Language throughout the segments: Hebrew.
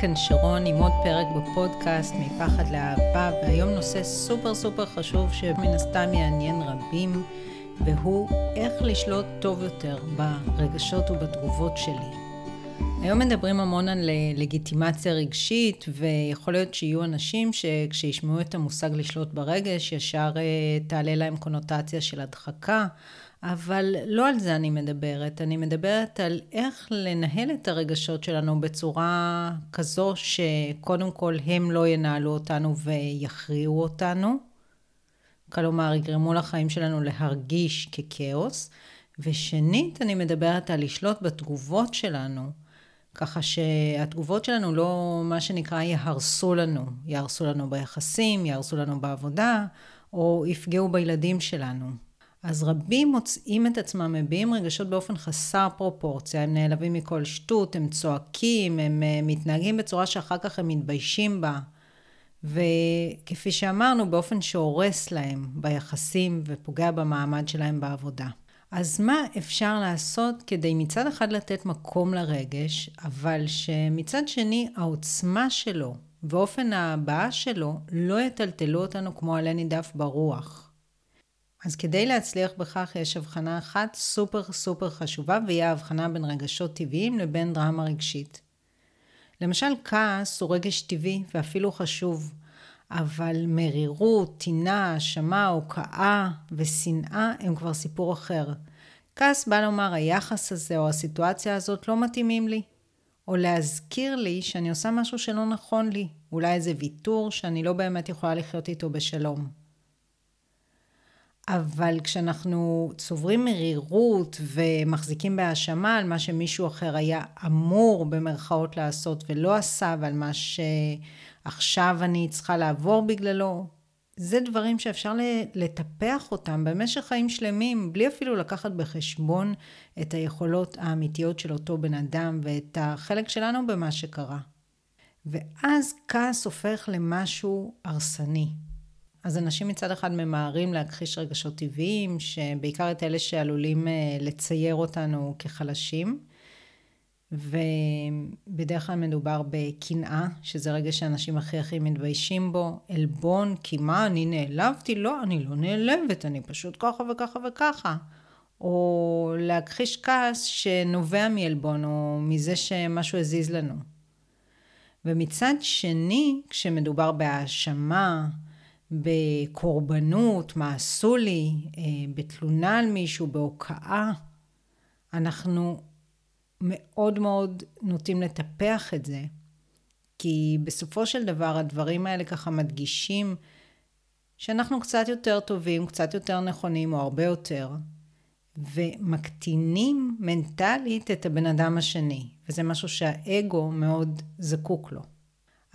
כאן שרון עם עוד פרק בפודקאסט מפחד לאהבה, והיום נושא סופר סופר חשוב שמין הסתם יעניין רבים, והוא איך לשלוט טוב יותר ברגשות ובתגובות שלי. היום מדברים המון על לגיטימציה רגשית, ויכול להיות שיהיו אנשים שכשישמעו את המושג לשלוט ברגש, ישר אה, תעלה להם קונוטציה של הדחקה. אבל לא על זה אני מדברת, אני מדברת על איך לנהל את הרגשות שלנו בצורה כזו שקודם כל הם לא ינהלו אותנו ויכריעו אותנו. כלומר, יגרמו לחיים שלנו להרגיש ככאוס. ושנית, אני מדברת על לשלוט בתגובות שלנו. ככה שהתגובות שלנו לא, מה שנקרא, יהרסו לנו. יהרסו לנו ביחסים, יהרסו לנו בעבודה, או יפגעו בילדים שלנו. אז רבים מוצאים את עצמם מביעים רגשות באופן חסר פרופורציה, הם נעלבים מכל שטות, הם צועקים, הם אה, מתנהגים בצורה שאחר כך הם מתביישים בה. וכפי שאמרנו, באופן שהורס להם ביחסים ופוגע במעמד שלהם בעבודה. אז מה אפשר לעשות כדי מצד אחד לתת מקום לרגש, אבל שמצד שני העוצמה שלו ואופן ההבעה שלו לא יטלטלו אותנו כמו עלה נידף ברוח. אז כדי להצליח בכך יש הבחנה אחת סופר סופר חשובה, והיא ההבחנה בין רגשות טבעיים לבין דרמה רגשית. למשל, כעס הוא רגש טבעי ואפילו חשוב, אבל מרירות, טינה, האשמה, הוקעה ושנאה הם כבר סיפור אחר. כעס בא לומר, היחס הזה או הסיטואציה הזאת לא מתאימים לי. או להזכיר לי שאני עושה משהו שלא נכון לי. אולי איזה ויתור שאני לא באמת יכולה לחיות איתו בשלום. אבל כשאנחנו צוברים מרירות ומחזיקים בהאשמה על מה שמישהו אחר היה אמור במרכאות לעשות ולא עשה ועל מה שעכשיו אני צריכה לעבור בגללו, זה דברים שאפשר לטפח אותם במשך חיים שלמים, בלי אפילו לקחת בחשבון את היכולות האמיתיות של אותו בן אדם ואת החלק שלנו במה שקרה. ואז כעס הופך למשהו הרסני. אז אנשים מצד אחד ממהרים להכחיש רגשות טבעיים, שבעיקר את אלה שעלולים אה, לצייר אותנו כחלשים. ובדרך כלל מדובר בקנאה, שזה רגע שאנשים הכי הכי מתביישים בו, עלבון, כי מה, אני נעלבתי? לא, אני לא נעלבת, אני פשוט ככה וככה וככה. או להכחיש כעס שנובע מעלבון, או מזה שמשהו הזיז לנו. ומצד שני, כשמדובר בהאשמה, בקורבנות, מה עשו לי, אה, בתלונה על מישהו, בהוקעה, אנחנו מאוד מאוד נוטים לטפח את זה, כי בסופו של דבר הדברים האלה ככה מדגישים שאנחנו קצת יותר טובים, קצת יותר נכונים, או הרבה יותר, ומקטינים מנטלית את הבן אדם השני, וזה משהו שהאגו מאוד זקוק לו.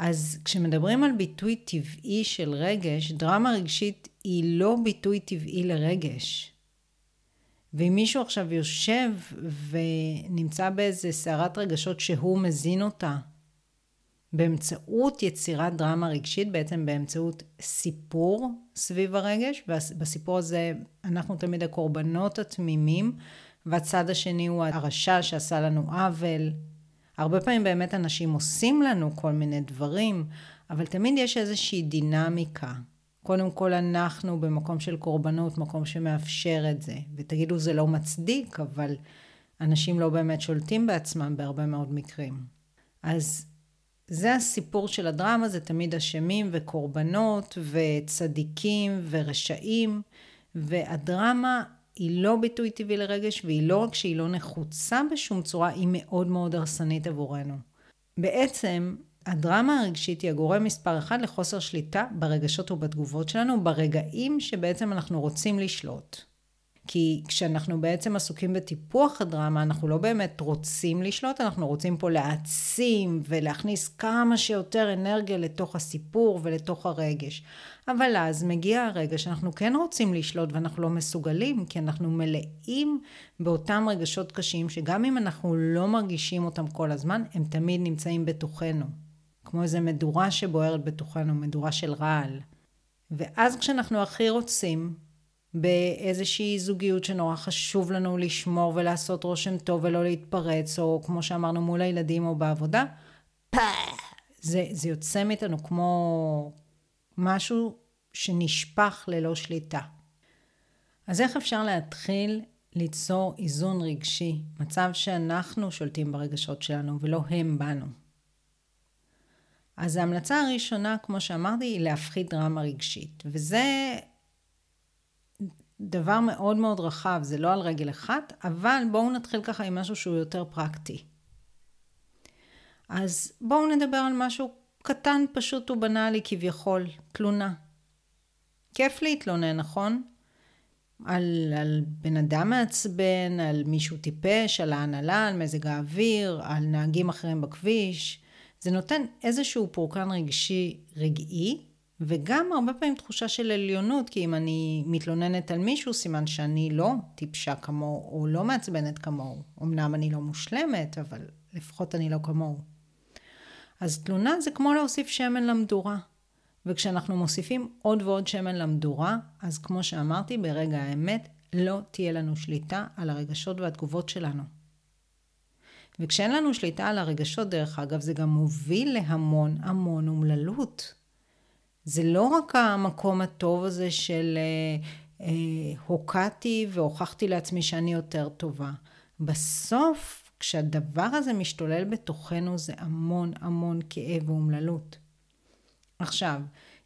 אז כשמדברים על ביטוי טבעי של רגש, דרמה רגשית היא לא ביטוי טבעי לרגש. ואם מישהו עכשיו יושב ונמצא באיזה סערת רגשות שהוא מזין אותה, באמצעות יצירת דרמה רגשית, בעצם באמצעות סיפור סביב הרגש, ובסיפור הזה אנחנו תמיד הקורבנות התמימים, והצד השני הוא הרשע שעשה לנו עוול, הרבה פעמים באמת אנשים עושים לנו כל מיני דברים, אבל תמיד יש איזושהי דינמיקה. קודם כל אנחנו במקום של קורבנות, מקום שמאפשר את זה. ותגידו זה לא מצדיק, אבל אנשים לא באמת שולטים בעצמם בהרבה מאוד מקרים. אז זה הסיפור של הדרמה, זה תמיד אשמים וקורבנות וצדיקים ורשעים, והדרמה היא לא ביטוי טבעי לרגש, והיא לא רק שהיא לא נחוצה בשום צורה, היא מאוד מאוד הרסנית עבורנו. בעצם, הדרמה הרגשית היא הגורם מספר אחד לחוסר שליטה ברגשות ובתגובות שלנו, ברגעים שבעצם אנחנו רוצים לשלוט. כי כשאנחנו בעצם עסוקים בטיפוח הדרמה, אנחנו לא באמת רוצים לשלוט, אנחנו רוצים פה להעצים ולהכניס כמה שיותר אנרגיה לתוך הסיפור ולתוך הרגש. אבל אז מגיע הרגע שאנחנו כן רוצים לשלוט ואנחנו לא מסוגלים, כי אנחנו מלאים באותם רגשות קשים, שגם אם אנחנו לא מרגישים אותם כל הזמן, הם תמיד נמצאים בתוכנו. כמו איזו מדורה שבוערת בתוכנו, מדורה של רעל. ואז כשאנחנו הכי רוצים, באיזושהי זוגיות שנורא חשוב לנו לשמור ולעשות רושם טוב ולא להתפרץ, או כמו שאמרנו מול הילדים או בעבודה, זה, זה יוצא מאיתנו כמו משהו שנשפך ללא שליטה. אז איך אפשר להתחיל ליצור איזון רגשי, מצב שאנחנו שולטים ברגשות שלנו ולא הם בנו? אז ההמלצה הראשונה, כמו שאמרתי, היא להפחית דרמה רגשית. וזה דבר מאוד מאוד רחב, זה לא על רגל אחת, אבל בואו נתחיל ככה עם משהו שהוא יותר פרקטי. אז בואו נדבר על משהו קטן, פשוט ובנאלי כביכול, תלונה. כיף להתלונן, נכון? על, על בן אדם מעצבן, על מישהו טיפש, על ההנהלה, על מזג האוויר, על נהגים אחרים בכביש. זה נותן איזשהו פורקן רגשי רגעי, וגם הרבה פעמים תחושה של עליונות, כי אם אני מתלוננת על מישהו, סימן שאני לא טיפשה כמוהו, או לא מעצבנת כמוהו. אמנם אני לא מושלמת, אבל לפחות אני לא כמוהו. אז תלונה זה כמו להוסיף שמן למדורה. וכשאנחנו מוסיפים עוד ועוד שמן למדורה, אז כמו שאמרתי, ברגע האמת לא תהיה לנו שליטה על הרגשות והתגובות שלנו. וכשאין לנו שליטה על הרגשות, דרך אגב, זה גם מוביל להמון המון אומללות. זה לא רק המקום הטוב הזה של אה, אה, הוקעתי והוכחתי לעצמי שאני יותר טובה. בסוף, כשהדבר הזה משתולל בתוכנו, זה המון המון כאב ואומללות. עכשיו,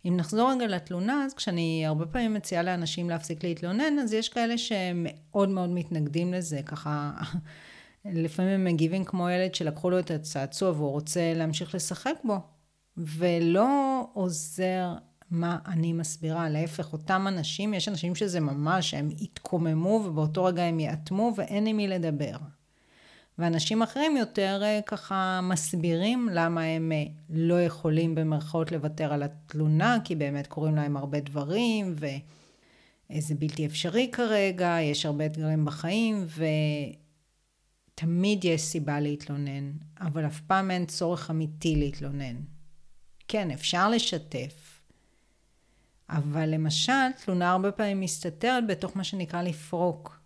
אם נחזור רגע לתלונה, אז כשאני הרבה פעמים מציעה לאנשים להפסיק להתלונן, אז יש כאלה שמאוד מאוד מתנגדים לזה, ככה לפעמים הם מגיבים כמו ילד שלקחו לו את הצעצוע והוא רוצה להמשיך לשחק בו, ולא עוזר מה אני מסבירה. להפך, אותם אנשים, יש אנשים שזה ממש, הם יתקוממו ובאותו רגע הם יאטמו ואין עם מי לדבר. ואנשים אחרים יותר אה, ככה מסבירים למה הם אה, לא יכולים במרכאות לוותר על התלונה, כי באמת קורים להם הרבה דברים, וזה בלתי אפשרי כרגע, יש הרבה אתגרים בחיים, ותמיד יש סיבה להתלונן, אבל אף פעם אין צורך אמיתי להתלונן. כן, אפשר לשתף, אבל למשל, תלונה הרבה פעמים מסתתרת בתוך מה שנקרא לפרוק.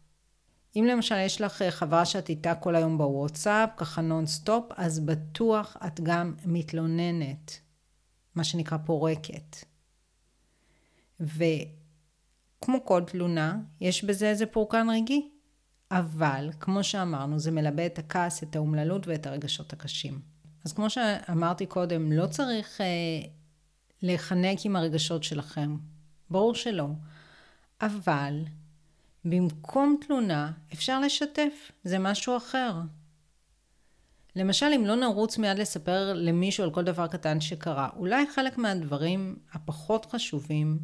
אם למשל יש לך אה, חברה שאת איתה כל היום בוואטסאפ, ככה נונסטופ, אז בטוח את גם מתלוננת, מה שנקרא פורקת. וכמו כל תלונה, יש בזה איזה פורקן רגעי. אבל, כמו שאמרנו, זה מלבה את הכעס, את האומללות ואת הרגשות הקשים. אז כמו שאמרתי קודם, לא צריך אה, להיחנק עם הרגשות שלכם. ברור שלא. אבל במקום תלונה, אפשר לשתף, זה משהו אחר. למשל, אם לא נרוץ מיד לספר למישהו על כל דבר קטן שקרה, אולי חלק מהדברים הפחות חשובים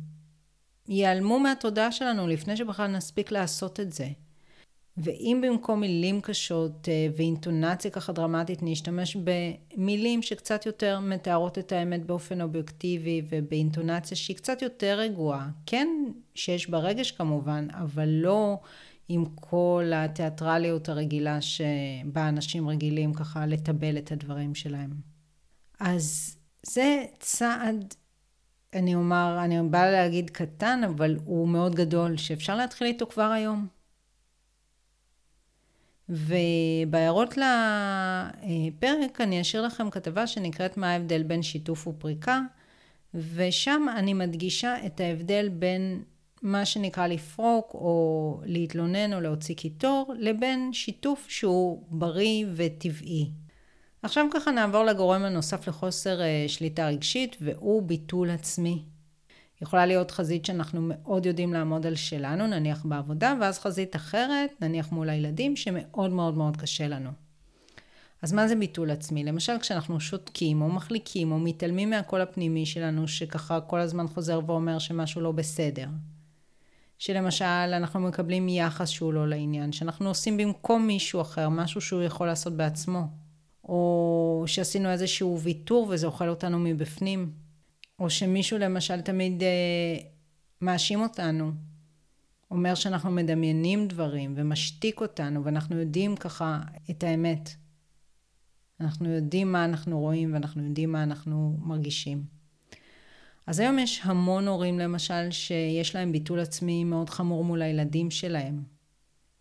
ייעלמו מהתודעה שלנו לפני שבכלל נספיק לעשות את זה. ואם במקום מילים קשות אה, ואינטונציה ככה דרמטית נשתמש במילים שקצת יותר מתארות את האמת באופן אובייקטיבי ובאינטונציה שהיא קצת יותר רגועה, כן שיש בה רגש כמובן, אבל לא עם כל התיאטרליות הרגילה שבה אנשים רגילים ככה לטבל את הדברים שלהם. אז זה צעד, אני אומר, אני באה להגיד קטן, אבל הוא מאוד גדול, שאפשר להתחיל איתו כבר היום. ובהערות לפרק אני אשאיר לכם כתבה שנקראת מה ההבדל בין שיתוף ופריקה, ושם אני מדגישה את ההבדל בין מה שנקרא לפרוק או להתלונן או להוציא קיטור, לבין שיתוף שהוא בריא וטבעי. עכשיו ככה נעבור לגורם הנוסף לחוסר אה, שליטה רגשית והוא ביטול עצמי. יכולה להיות חזית שאנחנו מאוד יודעים לעמוד על שלנו, נניח בעבודה, ואז חזית אחרת, נניח מול הילדים, שמאוד מאוד מאוד קשה לנו. אז מה זה ביטול עצמי? למשל כשאנחנו שותקים או מחליקים או מתעלמים מהקול הפנימי שלנו שככה כל הזמן חוזר ואומר שמשהו לא בסדר. שלמשל אנחנו מקבלים יחס שהוא לא לעניין, שאנחנו עושים במקום מישהו אחר משהו שהוא יכול לעשות בעצמו. או שעשינו איזשהו ויתור וזה אוכל אותנו מבפנים. או שמישהו למשל תמיד אה, מאשים אותנו, אומר שאנחנו מדמיינים דברים ומשתיק אותנו ואנחנו יודעים ככה את האמת. אנחנו יודעים מה אנחנו רואים ואנחנו יודעים מה אנחנו מרגישים. אז היום יש המון הורים למשל שיש להם ביטול עצמי מאוד חמור מול הילדים שלהם,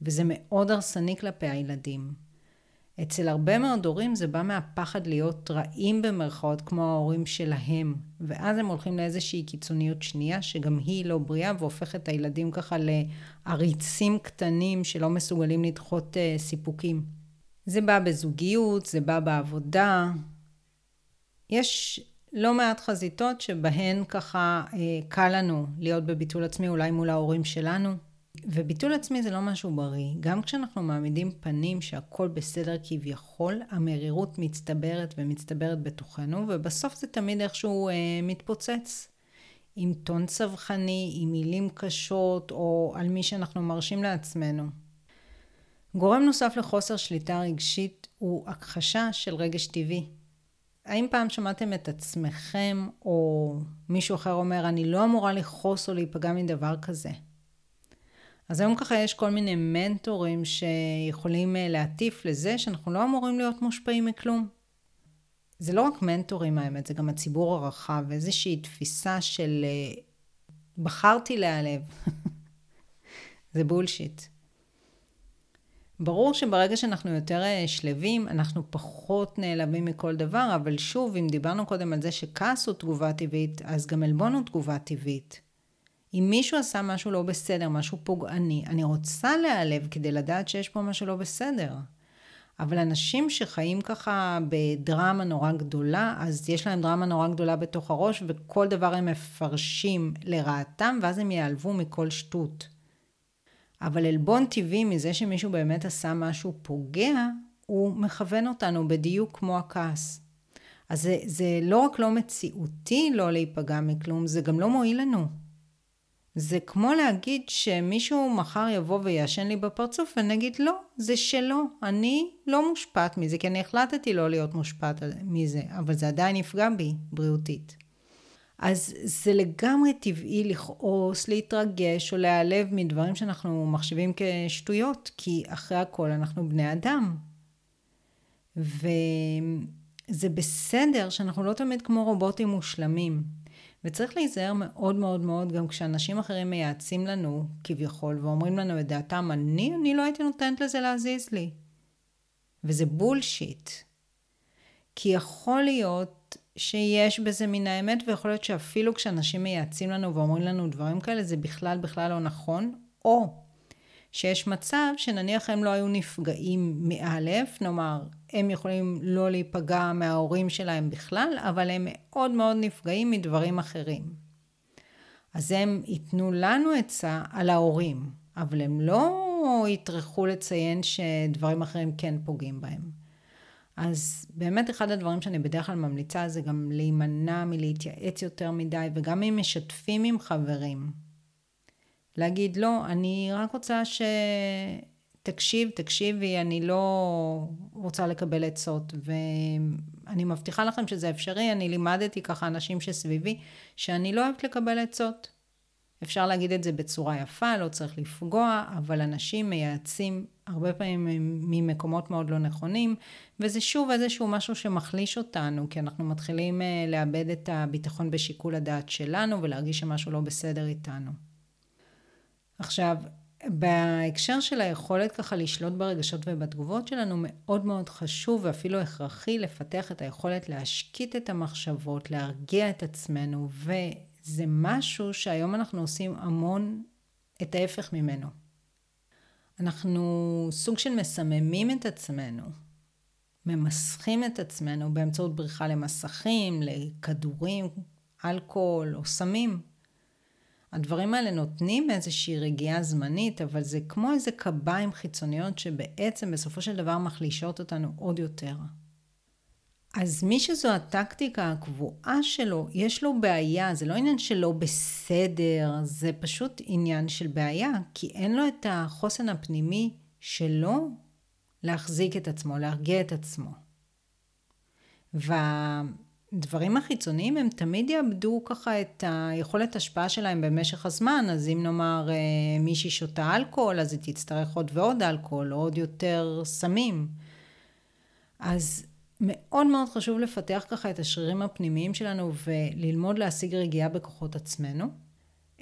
וזה מאוד הרסני כלפי הילדים. אצל הרבה מאוד הורים זה בא מהפחד להיות רעים במרכאות כמו ההורים שלהם, ואז הם הולכים לאיזושהי קיצוניות שנייה שגם היא לא בריאה והופכת את הילדים ככה לעריצים קטנים שלא מסוגלים לדחות uh, סיפוקים. זה בא בזוגיות, זה בא בעבודה. יש לא מעט חזיתות שבהן ככה uh, קל לנו להיות בביטול עצמי אולי מול ההורים שלנו. וביטול עצמי זה לא משהו בריא. גם כשאנחנו מעמידים פנים שהכל בסדר כביכול, המרירות מצטברת ומצטברת בתוכנו, ובסוף זה תמיד איכשהו אה, מתפוצץ. עם טון צווחני, עם מילים קשות, או על מי שאנחנו מרשים לעצמנו. גורם נוסף לחוסר שליטה רגשית הוא הכחשה של רגש טבעי. האם פעם שמעתם את עצמכם, או מישהו אחר אומר, אני לא אמורה לכעוס או להיפגע מדבר כזה? אז היום ככה יש כל מיני מנטורים שיכולים אה, להטיף לזה שאנחנו לא אמורים להיות מושפעים מכלום. זה לא רק מנטורים האמת, זה גם הציבור הרחב, איזושהי תפיסה של אה, בחרתי להיעלב. זה בולשיט. ברור שברגע שאנחנו יותר אה, שלווים, אנחנו פחות נעלבים מכל דבר, אבל שוב, אם דיברנו קודם על זה שכעס הוא תגובה טבעית, אז גם עלבון הוא תגובה טבעית. אם מישהו עשה משהו לא בסדר, משהו פוגעני, אני רוצה להיעלב כדי לדעת שיש פה משהו לא בסדר. אבל אנשים שחיים ככה בדרמה נורא גדולה, אז יש להם דרמה נורא גדולה בתוך הראש, וכל דבר הם מפרשים לרעתם, ואז הם ייעלבו מכל שטות. אבל עלבון טבעי מזה שמישהו באמת עשה משהו פוגע, הוא מכוון אותנו בדיוק כמו הכעס. אז זה, זה לא רק לא מציאותי לא להיפגע מכלום, זה גם לא מועיל לנו. זה כמו להגיד שמישהו מחר יבוא ויעשן לי בפרצוף ונגיד לא, זה שלו, אני לא מושפעת מזה, כי אני החלטתי לא להיות מושפעת מזה, אבל זה עדיין יפגע בי בריאותית. אז זה לגמרי טבעי לכעוס, להתרגש או להיעלב מדברים שאנחנו מחשיבים כשטויות, כי אחרי הכל אנחנו בני אדם. וזה בסדר שאנחנו לא תמיד כמו רובוטים מושלמים. וצריך להיזהר מאוד מאוד מאוד גם כשאנשים אחרים מייעצים לנו כביכול ואומרים לנו את דעתם, אני, אני לא הייתי נותנת לזה להזיז לי. וזה בולשיט. כי יכול להיות שיש בזה מן האמת, ויכול להיות שאפילו כשאנשים מייעצים לנו ואומרים לנו דברים כאלה, זה בכלל בכלל לא נכון, או שיש מצב שנניח הם לא היו נפגעים מאלף, נאמר, הם יכולים לא להיפגע מההורים שלהם בכלל, אבל הם מאוד מאוד נפגעים מדברים אחרים. אז הם ייתנו לנו עצה על ההורים, אבל הם לא יטרחו לציין שדברים אחרים כן פוגעים בהם. אז באמת אחד הדברים שאני בדרך כלל ממליצה זה גם להימנע מלהתייעץ יותר מדי, וגם אם משתפים עם חברים. להגיד, לא, אני רק רוצה שתקשיב, תקשיבי, אני לא רוצה לקבל עצות. ואני מבטיחה לכם שזה אפשרי, אני לימדתי ככה אנשים שסביבי, שאני לא אוהבת לקבל עצות. אפשר להגיד את זה בצורה יפה, לא צריך לפגוע, אבל אנשים מייעצים הרבה פעמים ממקומות מאוד לא נכונים, וזה שוב איזשהו משהו שמחליש אותנו, כי אנחנו מתחילים אה, לאבד את הביטחון בשיקול הדעת שלנו ולהרגיש שמשהו לא בסדר איתנו. עכשיו, בהקשר של היכולת ככה לשלוט ברגשות ובתגובות שלנו, מאוד מאוד חשוב ואפילו הכרחי לפתח את היכולת להשקיט את המחשבות, להרגיע את עצמנו, וזה משהו שהיום אנחנו עושים המון את ההפך ממנו. אנחנו סוג של מסממים את עצמנו, ממסכים את עצמנו באמצעות בריחה למסכים, לכדורים, אלכוהול או סמים. הדברים האלה נותנים איזושהי רגיעה זמנית, אבל זה כמו איזה קביים חיצוניות שבעצם בסופו של דבר מחלישות אותנו עוד יותר. אז מי שזו הטקטיקה הקבועה שלו, יש לו בעיה, זה לא עניין שלא בסדר, זה פשוט עניין של בעיה, כי אין לו את החוסן הפנימי שלו להחזיק את עצמו, להרגיע את עצמו. וה... הדברים החיצוניים הם תמיד יאבדו ככה את היכולת השפעה שלהם במשך הזמן, אז אם נאמר אה, מישהי שותה אלכוהול, אז היא תצטרך עוד ועוד אלכוהול, או עוד יותר סמים. אז מאוד מאוד חשוב לפתח ככה את השרירים הפנימיים שלנו וללמוד להשיג רגיעה בכוחות עצמנו.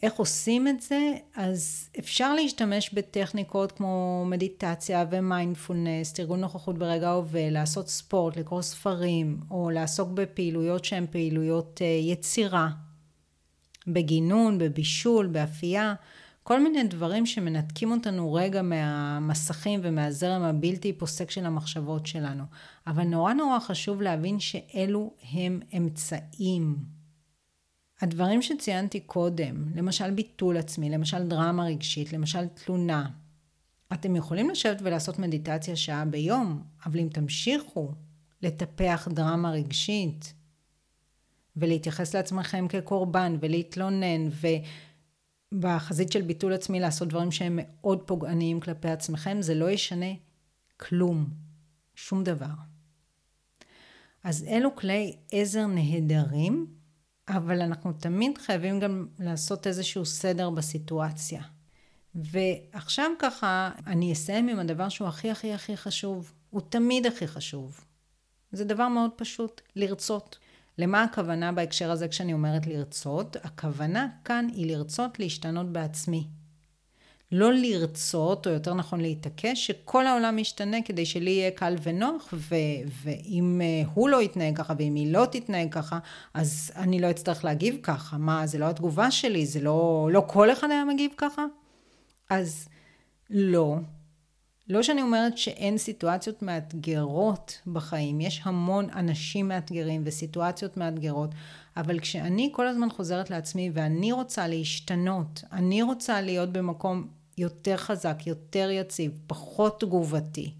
איך עושים את זה? אז אפשר להשתמש בטכניקות כמו מדיטציה ומיינדפולנס, תרגול נוכחות ברגע ההווה, לעשות ספורט, לקרוא ספרים, או לעסוק בפעילויות שהן פעילויות אה, יצירה, בגינון, בבישול, באפייה, כל מיני דברים שמנתקים אותנו רגע מהמסכים ומהזרם הבלתי פוסק של המחשבות שלנו. אבל נורא נורא חשוב להבין שאלו הם אמצעים. הדברים שציינתי קודם, למשל ביטול עצמי, למשל דרמה רגשית, למשל תלונה, אתם יכולים לשבת ולעשות מדיטציה שעה ביום, אבל אם תמשיכו לטפח דרמה רגשית ולהתייחס לעצמכם כקורבן ולהתלונן ובחזית של ביטול עצמי לעשות דברים שהם מאוד פוגעניים כלפי עצמכם, זה לא ישנה כלום, שום דבר. אז אלו כלי עזר נהדרים אבל אנחנו תמיד חייבים גם לעשות איזשהו סדר בסיטואציה. ועכשיו ככה, אני אסיים עם הדבר שהוא הכי הכי הכי חשוב. הוא תמיד הכי חשוב. זה דבר מאוד פשוט, לרצות. למה הכוונה בהקשר הזה כשאני אומרת לרצות? הכוונה כאן היא לרצות להשתנות בעצמי. לא לרצות, או יותר נכון להתעקש, שכל העולם ישתנה כדי שלי יהיה קל ונוח, ו- ואם אה, הוא לא יתנהג ככה, ואם היא לא תתנהג ככה, אז אני לא אצטרך להגיב ככה. מה, זה לא התגובה שלי, זה לא, לא כל אחד היה מגיב ככה? אז לא. לא שאני אומרת שאין סיטואציות מאתגרות בחיים, יש המון אנשים מאתגרים וסיטואציות מאתגרות, אבל כשאני כל הזמן חוזרת לעצמי ואני רוצה להשתנות, אני רוצה להיות במקום יותר חזק, יותר יציב, פחות תגובתי.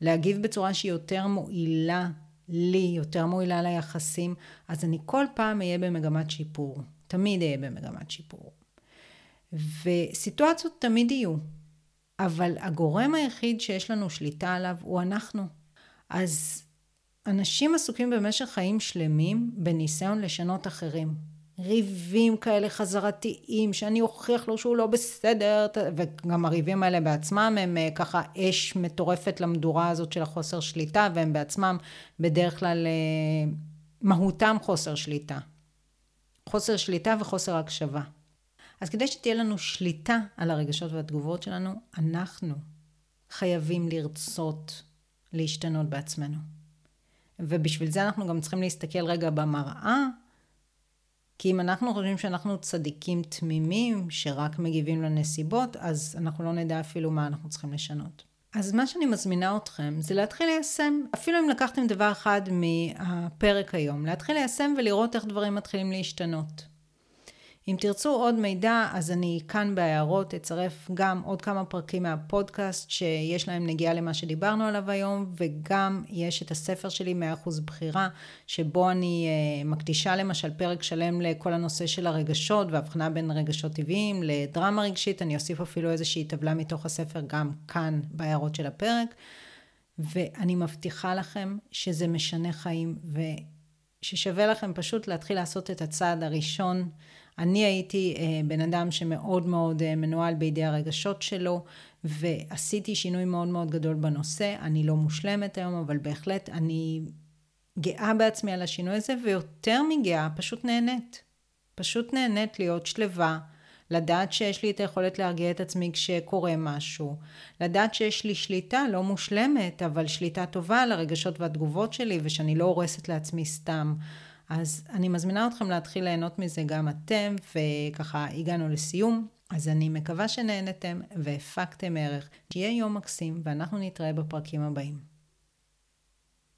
להגיב בצורה שהיא יותר מועילה לי, יותר מועילה ליחסים, אז אני כל פעם אהיה במגמת שיפור. תמיד אהיה במגמת שיפור. וסיטואציות תמיד יהיו, אבל הגורם היחיד שיש לנו שליטה עליו הוא אנחנו. אז אנשים עסוקים במשך חיים שלמים בניסיון לשנות אחרים. ריבים כאלה חזרתיים, שאני אוכיח לו שהוא לא בסדר, וגם הריבים האלה בעצמם הם אה, ככה אש מטורפת למדורה הזאת של החוסר שליטה, והם בעצמם בדרך כלל אה, מהותם חוסר שליטה. חוסר שליטה וחוסר הקשבה. אז כדי שתהיה לנו שליטה על הרגשות והתגובות שלנו, אנחנו חייבים לרצות להשתנות בעצמנו. ובשביל זה אנחנו גם צריכים להסתכל רגע במראה כי אם אנחנו חושבים שאנחנו צדיקים תמימים, שרק מגיבים לנסיבות, אז אנחנו לא נדע אפילו מה אנחנו צריכים לשנות. אז מה שאני מזמינה אתכם זה להתחיל ליישם, אפילו אם לקחתם דבר אחד מהפרק היום, להתחיל ליישם ולראות איך דברים מתחילים להשתנות. אם תרצו עוד מידע, אז אני כאן בהערות אצרף גם עוד כמה פרקים מהפודקאסט שיש להם נגיעה למה שדיברנו עליו היום, וגם יש את הספר שלי 100% בחירה, שבו אני uh, מקדישה למשל פרק שלם לכל הנושא של הרגשות והבחנה בין רגשות טבעיים לדרמה רגשית, אני אוסיף אפילו איזושהי טבלה מתוך הספר גם כאן בהערות של הפרק, ואני מבטיחה לכם שזה משנה חיים, וששווה לכם פשוט להתחיל לעשות את הצעד הראשון. אני הייתי אה, בן אדם שמאוד מאוד אה, מנוהל בידי הרגשות שלו, ועשיתי שינוי מאוד מאוד גדול בנושא. אני לא מושלמת היום, אבל בהחלט אני גאה בעצמי על השינוי הזה, ויותר מגאה, פשוט נהנית. פשוט נהנית להיות שלווה, לדעת שיש לי את היכולת להרגיע את עצמי כשקורה משהו, לדעת שיש לי שליטה לא מושלמת, אבל שליטה טובה על הרגשות והתגובות שלי, ושאני לא הורסת לעצמי סתם. אז אני מזמינה אתכם להתחיל ליהנות מזה גם אתם, וככה הגענו לסיום. אז אני מקווה שנהנתם והפקתם ערך. שיהיה יום מקסים, ואנחנו נתראה בפרקים הבאים.